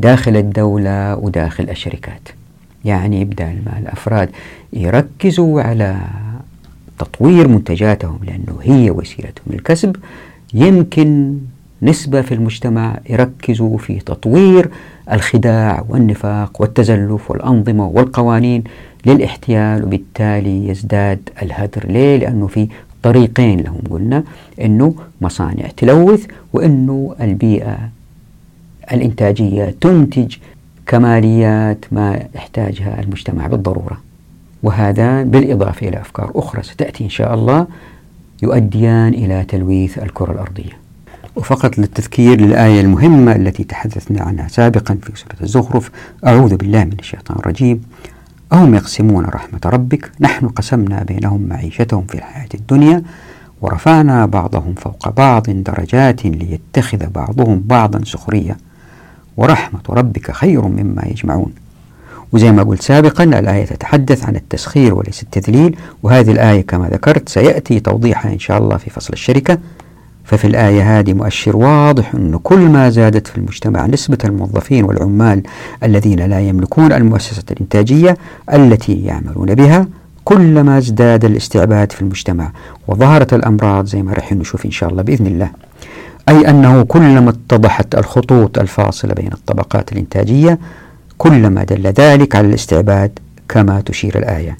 داخل الدولة وداخل الشركات. يعني بدل ما الأفراد يركزوا على تطوير منتجاتهم لأنه هي وسيلتهم للكسب. يمكن نسبة في المجتمع يركزوا في تطوير الخداع والنفاق والتزلف والأنظمة والقوانين للاحتيال وبالتالي يزداد الهدر. ليه؟ لأنه في طريقين لهم. قلنا أنه مصانع تلوث وأنه البيئة الإنتاجية تنتج كماليات ما يحتاجها المجتمع بالضرورة وهذا بالإضافة إلى أفكار أخرى ستأتي إن شاء الله يؤديان إلى تلويث الكرة الأرضية. وفقط للتذكير للآية المهمة التي تحدثنا عنها سابقا في سورة الزخرف أعوذ بالله من الشيطان الرجيم. أهم يقسمون رحمة ربك نحن قسمنا بينهم معيشتهم في الحياة الدنيا ورفعنا بعضهم فوق بعض درجات ليتخذ بعضهم بعضا سخرية. ورحمة ربك خير مما يجمعون. وزي ما قلت سابقا الآية تتحدث عن التسخير وليس التذليل. وهذه الآية كما ذكرت سيأتي توضيحها إن شاء الله في فصل الشركة. ففي الآية هذه مؤشر واضح أن كل ما زادت في المجتمع نسبة الموظفين والعمال الذين لا يملكون المؤسسة الإنتاجية التي يعملون بها كلما ازداد الاستعباد في المجتمع. وظهرت الأمراض زي ما راح نشوف إن شاء الله بإذن الله. أي أنه كلما اتضحت الخطوط الفاصلة بين الطبقات الإنتاجية كلما دل ذلك على الاستعباد كما تشير الآية.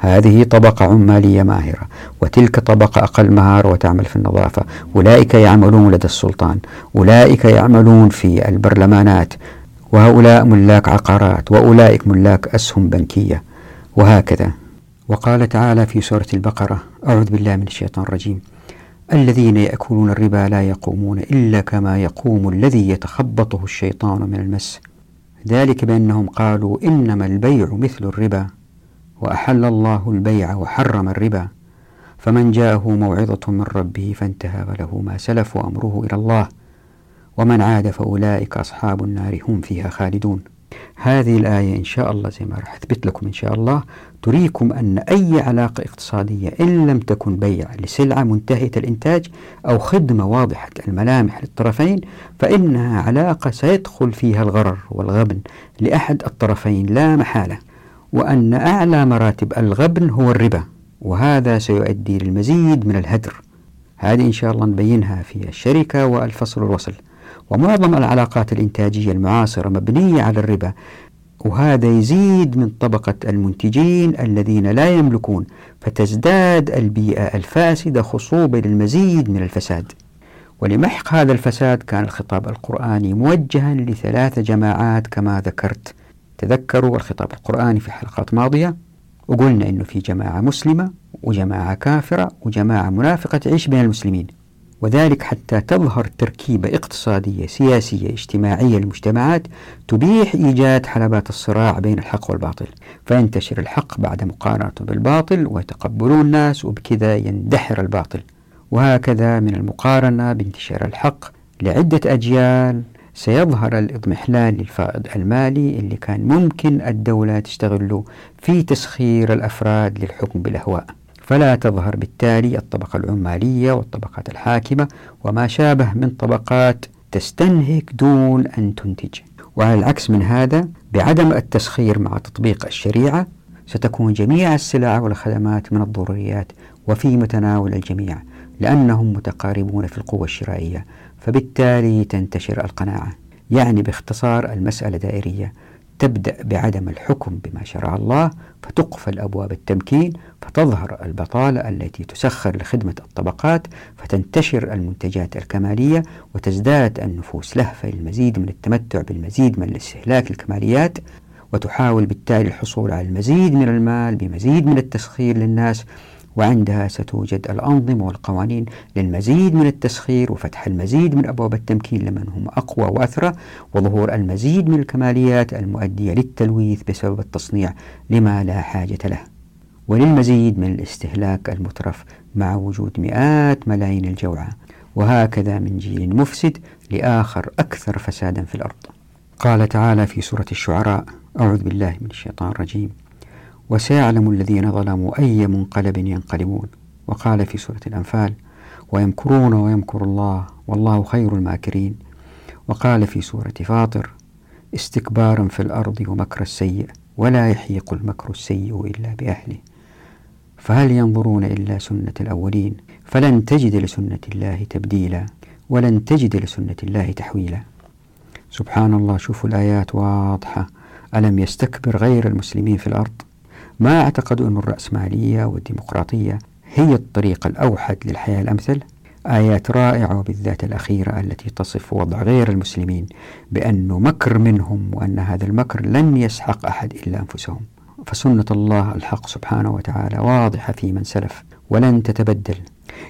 هذه طبقة عمالية ماهرة وتلك طبقة أقل مهارة وتعمل في النظافة. أولئك يعملون لدى السلطان. أولئك يعملون في البرلمانات. وهؤلاء ملاك عقارات. وأولئك ملاك أسهم بنكية. وهكذا. وقال تعالى في سورة البقرة أعوذ بالله من الشيطان الرجيم. الذين يأكلون الربا لا يقومون إلا كما يقوم الذي يتخبطه الشيطان من المس. ذلك بأنهم قالوا إنما البيع مثل الربا وأحل الله البيع وحرم الربا. فمن جاءه موعظة من ربه فانتهى فله ما سلف وأمره إلى الله. ومن عاد فأولئك أصحاب النار هم فيها خالدون. هذه الآية إن شاء الله زي ما راح أثبت لكم إن شاء الله. تريكم أن أي علاقة اقتصادية إن لم تكن بيع لسلعة منتهية الإنتاج أو خدمة واضحة الملامح للطرفين فإنها علاقة سيدخل فيها الغرر والغبن لأحد الطرفين لا محالة وأن أعلى مراتب الغبن هو الربا وهذا سيؤدي للمزيد من الهدر. هذه إن شاء الله نبينها في الشركة والفصل والوصل ومعظم العلاقات الإنتاجية المعاصرة مبنية على الربا وهذا يزيد من طبقة المنتجين الذين لا يملكون فتزداد البيئة الفاسدة خصوبة للمزيد من الفساد. ولمحق هذا الفساد كان الخطاب القرآني موجها لثلاث جماعات كما ذكرت. تذكروا الخطاب القرآني في حلقات ماضية وقلنا أنه في جماعة مسلمة وجماعة كافرة وجماعة منافقة تعيش بين المسلمين. وذلك حتى تظهر تركيبة اقتصادية سياسية اجتماعية للمجتمعات تبيح إيجاد حلبات الصراع بين الحق والباطل. فينتشر الحق بعد مقارنته بالباطل ويتقبلون الناس وبكذا يندحر الباطل. وهكذا من المقارنة بانتشار الحق لعدة أجيال سيظهر الإضمحلال للفائض المالي اللي كان ممكن الدولة تستغله في تسخير الأفراد للحكم بالأهواء فلا تظهر بالتالي الطبقة العمالية والطبقات الحاكمة وما شابه من طبقات تستنهك دون أن تنتج. وعلى العكس من هذا بعدم التسخير مع تطبيق الشريعة ستكون جميع السلع والخدمات من الضروريات وفي متناول الجميع لأنهم متقاربون في القوة الشرائية فبالتالي تنتشر القناعة. يعني باختصار المسألة دائرية. تبدأ بعدم الحكم بما شرع الله فتقفل أبواب التمكين فتظهر البطالة التي تسخر لخدمة الطبقات فتنتشر المنتجات الكمالية وتزداد النفوس لهفة للمزيد من التمتع بالمزيد من الاستهلاك الكماليات وتحاول بالتالي الحصول على المزيد من المال بمزيد من التسخير للناس وعندها ستوجد الأنظمة والقوانين للمزيد من التسخير وفتح المزيد من أبواب التمكين لمن هم أقوى وأثرى وظهور المزيد من الكماليات المؤدية للتلويث بسبب التصنيع لما لا حاجة له. وللمزيد من الاستهلاك المترف مع وجود مئات ملايين الجوعى. وهكذا من جيل مفسد لآخر أكثر فسادا في الأرض. قال تعالى في سورة الشعراء أعوذ بالله من الشيطان الرجيم. وسيعلم الذين ظلموا أي منقلب ينقلبون. وقال في سورة الأنفال ويمكرون ويمكر الله والله خير الماكرين. وقال في سورة فاطر استكبارا في الأرض ومكر السيء ولا يحيق المكر السيء إلا بأهله. فهل ينظرون إلا سنة الأولين؟ فلن تجد لسنة الله تبديلا ولن تجد لسنة الله تحويلا. سبحان الله شوفوا الآيات واضحة. ألم يستكبر غير المسلمين في الأرض؟ ما أعتقد أن الرأسمالية والديمقراطية هي الطريق الأوحد للحياة الأمثل. آيات رائعة وبالذات الأخيرة التي تصف وضع غير المسلمين بأنه مكر منهم وأن هذا المكر لن يسحق أحد إلا أنفسهم. فسنة الله الحق سبحانه وتعالى واضحة في من سلف ولن تتبدل.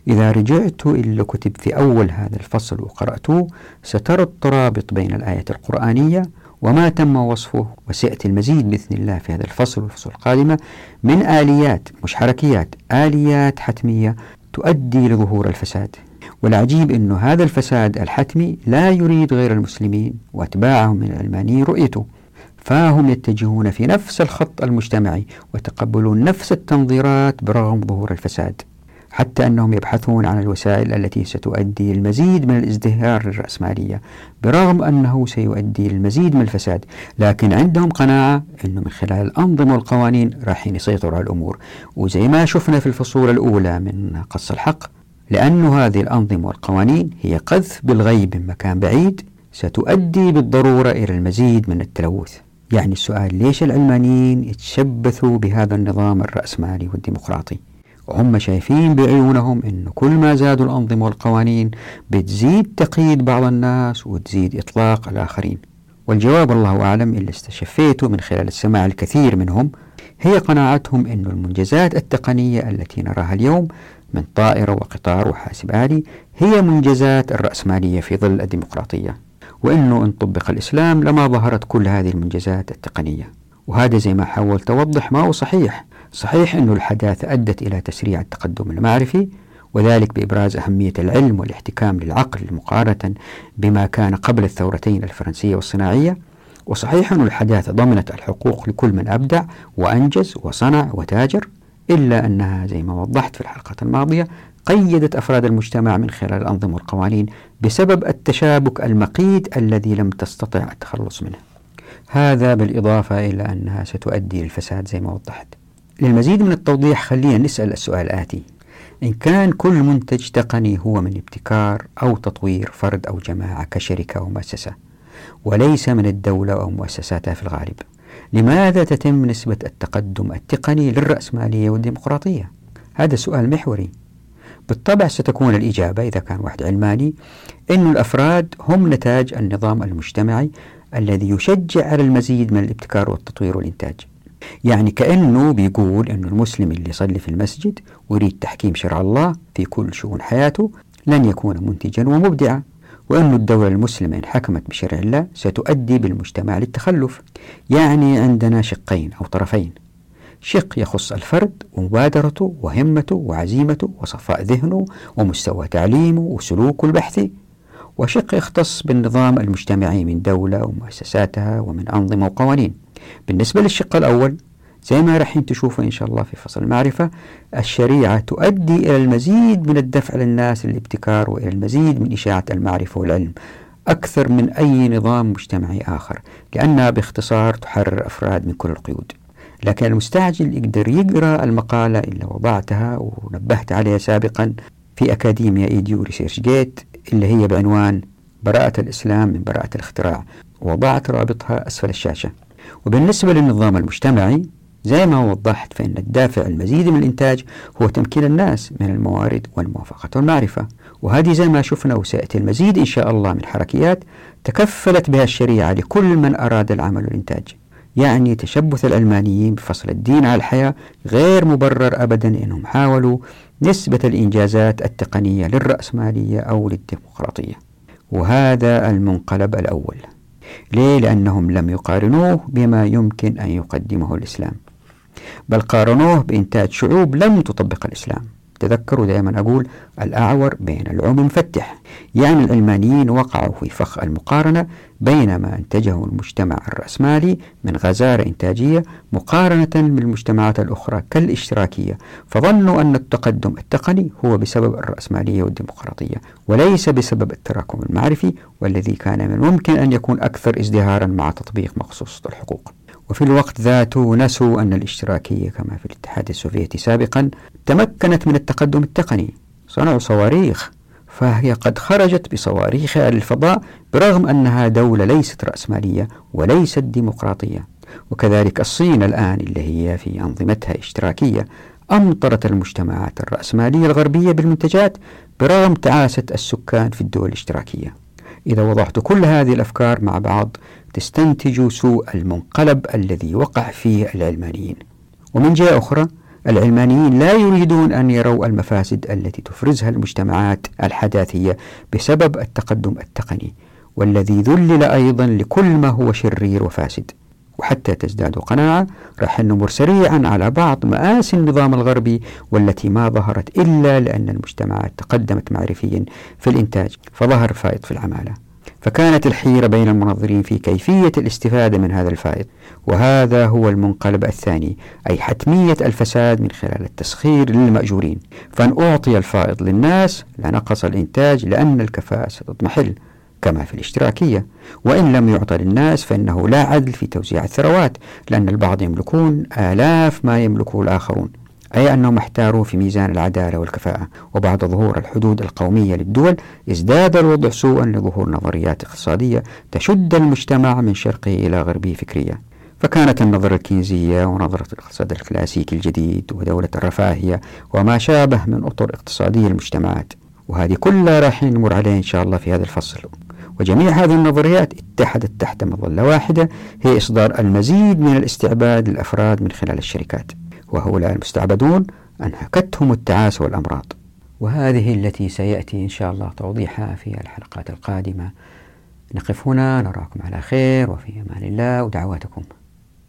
إذا رجعت إلى كتب في أول هذا الفصل وقرأتوه سترى الترابط بين الآية القرآنية وما تم وصفه وسيأتي المزيد بإذن الله في هذا الفصل والفصول القادمة من آليات مش حركيات آليات حتمية تؤدي لظهور الفساد. والعجيب أن هذا الفساد الحتمي لا يريد غير المسلمين وأتباعهم من العلمانيين رؤيته. فهم يتجهون في نفس الخط المجتمعي ويتقبلون نفس التنظيرات برغم ظهور الفساد. حتى أنهم يبحثون عن الوسائل التي ستؤدي المزيد من الازدهار للرأسمالية برغم أنه سيؤدي للمزيد من الفساد. لكن عندهم قناعة أنه من خلال الأنظمة والقوانين راح يسيطروا على الأمور. وزي ما شفنا في الفصول الأولى من قص الحق لأن هذه الأنظمة والقوانين هي قذف بالغيب من مكان بعيد ستؤدي بالضرورة إلى المزيد من التلوث. يعني السؤال ليش العلمانيين يتشبثوا بهذا النظام الرأسمالي والديمقراطي؟ وهم شايفين بعيونهم أن كل ما زادوا الأنظمة والقوانين بتزيد تقييد بعض الناس وتزيد إطلاق الآخرين. والجواب الله أعلم اللي استشفيته من خلال السماع الكثير منهم هي قناعتهم أن المنجزات التقنية التي نراها اليوم من طائرة وقطار وحاسب آلي هي منجزات الرأسمالية في ظل الديمقراطية وأنه إن طبق الإسلام لما ظهرت كل هذه المنجزات التقنية. وهذا زي ما حاولت أوضح ما هو صحيح صحيح أن الحداثة أدت إلى تسريع التقدم المعرفي وذلك بإبراز أهمية العلم والاحتكام للعقل مقارنة بما كان قبل الثورتين الفرنسية والصناعية. وصحيح أن الحداثة ضمنت الحقوق لكل من أبدع وأنجز وصنع وتاجر إلا أنها زي ما وضحت في الحلقة الماضية قيدت أفراد المجتمع من خلال الأنظمة والقوانين بسبب التشابك المقيت الذي لم تستطع التخلص منه. هذا بالإضافة إلى أنها ستؤدي للفساد زي ما وضحت. للمزيد من التوضيح خلينا نسأل السؤال الآتي. إن كان كل منتج تقني هو من ابتكار أو تطوير فرد أو جماعة كشركة أو مؤسسة وليس من الدولة أو مؤسساتها في الغالب لماذا تتم نسبة التقدم التقني للرأسمالية والديمقراطية؟ هذا سؤال محوري. بالطبع ستكون الإجابة إذا كان واحد علماني أن الأفراد هم نتاج النظام المجتمعي الذي يشجع على المزيد من الابتكار والتطوير والإنتاج. يعني كأنه بيقول أن المسلم اللي يصلي في المسجد ويريد تحكيم شرع الله في كل شؤون حياته لن يكون منتجا ومبدعا وأن الدولة المسلمة إن حكمت بشرع الله ستؤدي بالمجتمع للتخلف يعني عندنا شقين أو طرفين. شق يخص الفرد ومبادرته وهمته وعزيمته وصفاء ذهنه ومستوى تعليمه وسلوكه البحثي. وشق يختص بالنظام المجتمعي من دولة ومؤسساتها ومن أنظمة وقوانين. بالنسبة للشق الأول زي ما راح تشوفوا إن شاء الله في فصل المعرفة الشريعة تؤدي إلى المزيد من الدفع للناس للابتكار وإلى المزيد من إشاعة المعرفة والعلم أكثر من أي نظام مجتمعي آخر لأنها باختصار تحرر أفراد من كل القيود. لكن المستعجل يقدر يقرأ المقالة اللي وضعتها ونبهت عليها سابقا في أكاديميا إيديو ريسيرش جيت اللي هي بعنوان براءة الإسلام من براءة الاختراع وضعت رابطها أسفل الشاشة. وبالنسبة للنظام المجتمعي زي ما وضحت فإن الدافع المزيد من الإنتاج هو تمكين الناس من الموارد والموافقة والمعرفة. وهذه زي ما شفنا وسيأتي المزيد إن شاء الله من حركيات تكفلت بها الشريعة لكل من أراد العمل والإنتاج. يعني تشبث العلمانيين بفصل الدين على الحياة غير مبرر أبدا إنهم حاولوا نسبة الإنجازات التقنية للرأسمالية أو للديمقراطية. وهذا المنقلب الأول. ليه؟ لأنهم لم يقارنوه بما يمكن أن يقدمه الإسلام بل قارنوه بإنتاج شعوب لم تطبق الإسلام تذكروا دائما أقول الأعور بين العمي مفتح. يعني العلمانيين وقعوا في فخ المقارنة بين ما أنتجه المجتمع الرأسمالي من غزارة إنتاجية مقارنة بالمجتمعات الأخرى كالإشتراكية فظنوا أن التقدم التقني هو بسبب الرأسمالية والديمقراطية وليس بسبب التراكم المعرفي والذي كان من الممكن أن يكون أكثر ازدهارا مع تطبيق مخصوصة الحقوق. وفي الوقت ذاته نسوا أن الاشتراكية كما في الاتحاد السوفيتي سابقا تمكنت من التقدم التقني. صنعوا صواريخ فهي قد خرجت بصواريخها للفضاء برغم أنها دولة ليست رأسمالية وليست ديمقراطية. وكذلك الصين الآن اللي هي في أنظمتها اشتراكية أمطرت المجتمعات الرأسمالية الغربية بالمنتجات برغم تعاسة السكان في الدول الاشتراكية. إذا وضعت كل هذه الأفكار مع بعض تستنتج سوء المنقلب الذي وقع فيه العلمانيين. ومن جهة أخرى العلمانيين لا يريدون أن يروا المفاسد التي تفرزها المجتمعات الحداثية بسبب التقدم التقني والذي ذلل أيضا لكل ما هو شرير وفاسد. وحتى تزداد قناعة راح نمر سريعا على بعض مآسي النظام الغربي والتي ما ظهرت إلا لأن المجتمعات تقدمت معرفيا في الإنتاج فظهر فائض في العمالة. فكانت الحيرة بين المنظرين في كيفية الاستفادة من هذا الفائض. وهذا هو المنقلب الثاني أي حتمية الفساد من خلال التسخير للمأجورين. فإن أعطي الفائض للناس لنقص الإنتاج لأن الكفاءة ستضمحل كما في الاشتراكية. وإن لم يعطى للناس فإنه لا عدل في توزيع الثروات لأن البعض يملكون آلاف ما يملكه الآخرون. أي أنهم احتاروا في ميزان العدالة والكفاءة وبعد ظهور الحدود القومية للدول ازداد الوضع سوءا لظهور نظريات اقتصادية تشد المجتمع من شرقه إلى غربه فكريا. فكانت النظرة الكينزية ونظرة الاقتصاد الكلاسيكي الجديد ودولة الرفاهية وما شابه من أطر اقتصادية المجتمعات. وهذه كلها راح نمر عليها إن شاء الله في هذا الفصل. وجميع هذه النظريات اتحدت تحت مظلة واحدة هي إصدار المزيد من الاستعباد للأفراد من خلال الشركات. وهؤلاء المستعبدون أنهكتهم التعاسة والأمراض. وهذه التي سيأتي إن شاء الله توضيحها في الحلقات القادمة. نقف هنا نراكم على خير وفي أمان الله ودعواتكم.